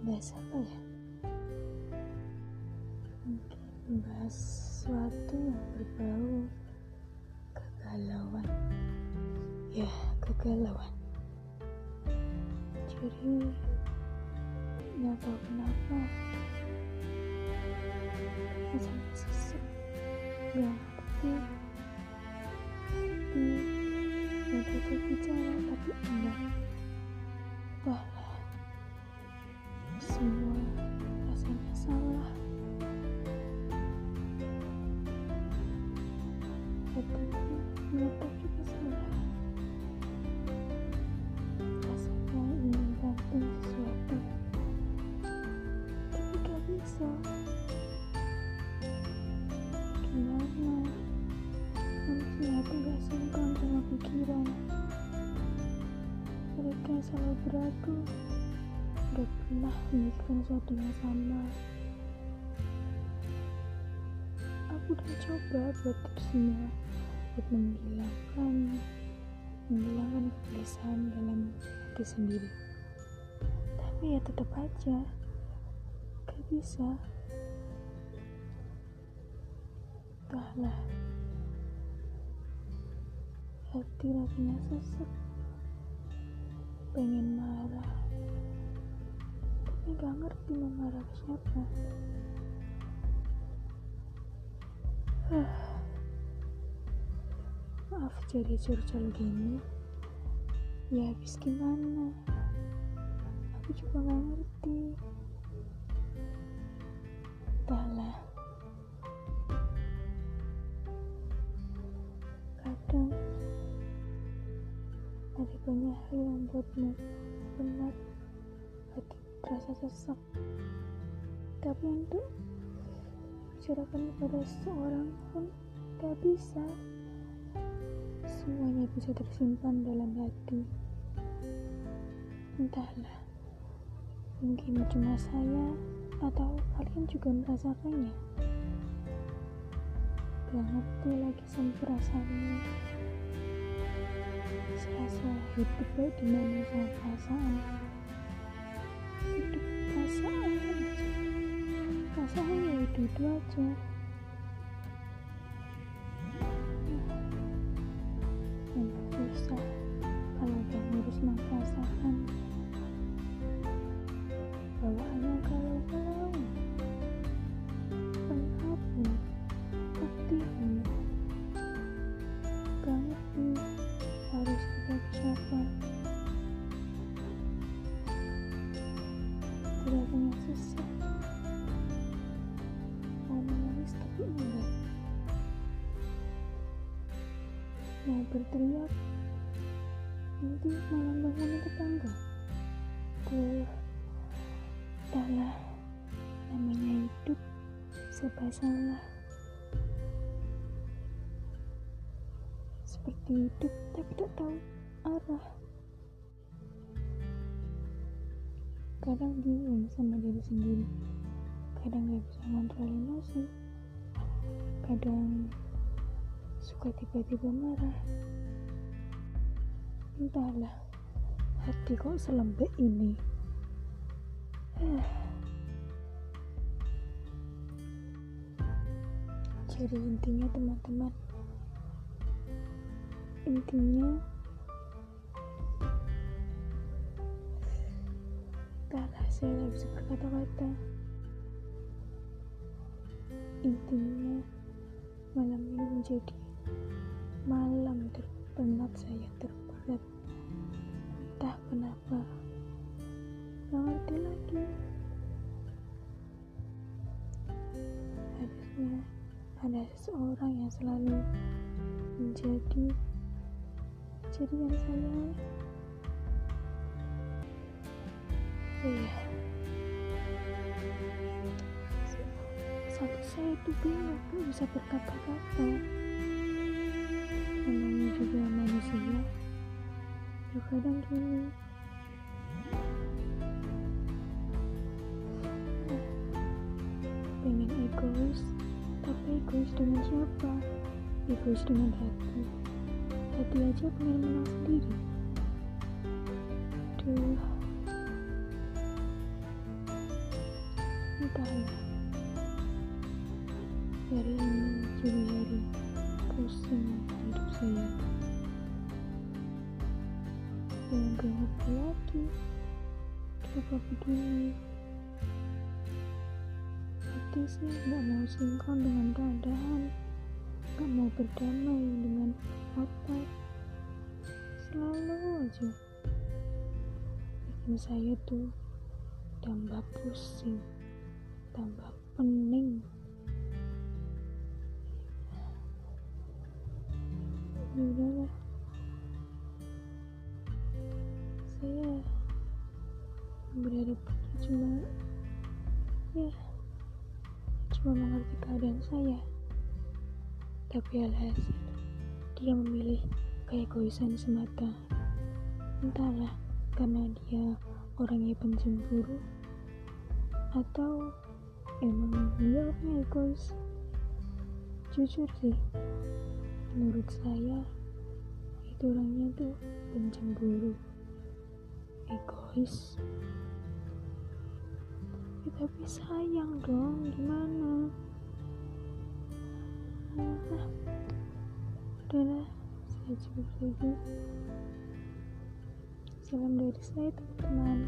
bahas apa ya? Mungkin bahas sesuatu yang berbau kegalauan. Ya kegalauan. Jadi nggak tahu kenapa. Rasanya sesak. Yang ngerti. Beradu gak pernah memikirkan sesuatu yang sama. Aku udah coba buat tersenyum buat menghilangkan menghilangkan kegelisahan dalam hati sendiri. Tapi ya tetap aja gak bisa. Entahlah. Hati rasanya sesek pengen marah. Tapi gak ngerti mau marah ke siapa. Maaf jadi curcol gini. Ya habis gimana? Aku juga gak ngerti. Entahlah ada banyak hal yang membuatmu benar. Hati terasa sesak. Tapi untuk bicarakan kepada seseorang pun gak bisa. Semuanya bisa tersimpan dalam hati. Entahlah mungkin cuma saya atau kalian juga merasakannya. Gak ngerti lagi sama perasaannya serasa hidup baik perasaan hidup perasaan aja ya itu itu aja. Memang susah kalau udah ngurus rasanya susah mau menangis tapi enggak mau berteriak nanti malah bangunin tetangga tuh entahlah namanya hidup serba salah seperti hidup tapi tak tahu arah kadang bingung sama diri sendiri. Kadang gak bisa kontrol emosi. Kadang suka tiba-tiba marah. Entahlah hati kok selembek ini? Jadi intinya teman-teman intinya saya gak bisa berkata-kata intinya malam ini menjadi malam terpenat saya terberat. Entah kenapa gak ngerti lagi. Harusnya ada seseorang yang selalu menjadi jadian saya. Oh iya sampai saya itu bingung gak bisa berkata-kata? Namanya juga manusia. Ya kadang gini. Pengen egois tapi egois dengan siapa? Egois dengan hati. Hati aja pengen menang sendiri. Duh entahlah hari ini jadi hari pusing hidup saya. Yang ngerti lagi kenapa begini hati sih gak mau sinkron dengan keadaan. Gak mau berdamai dengan apa. Selalu aja bikin saya tuh tambah pusing tambah pening berhadapannya cuma ya cuma mengerti keadaan saya. Tapi alhasil dia memilih keegoisan semata. Entahlah karena dia orangnya pencemburu atau emang dia orangnya egois? Jujur sih menurut saya itu orangnya tuh pencemburu egois. Ya, tapi sayang dong gimana? Ah, udahlah saya cukup saja salam dari saya teman-teman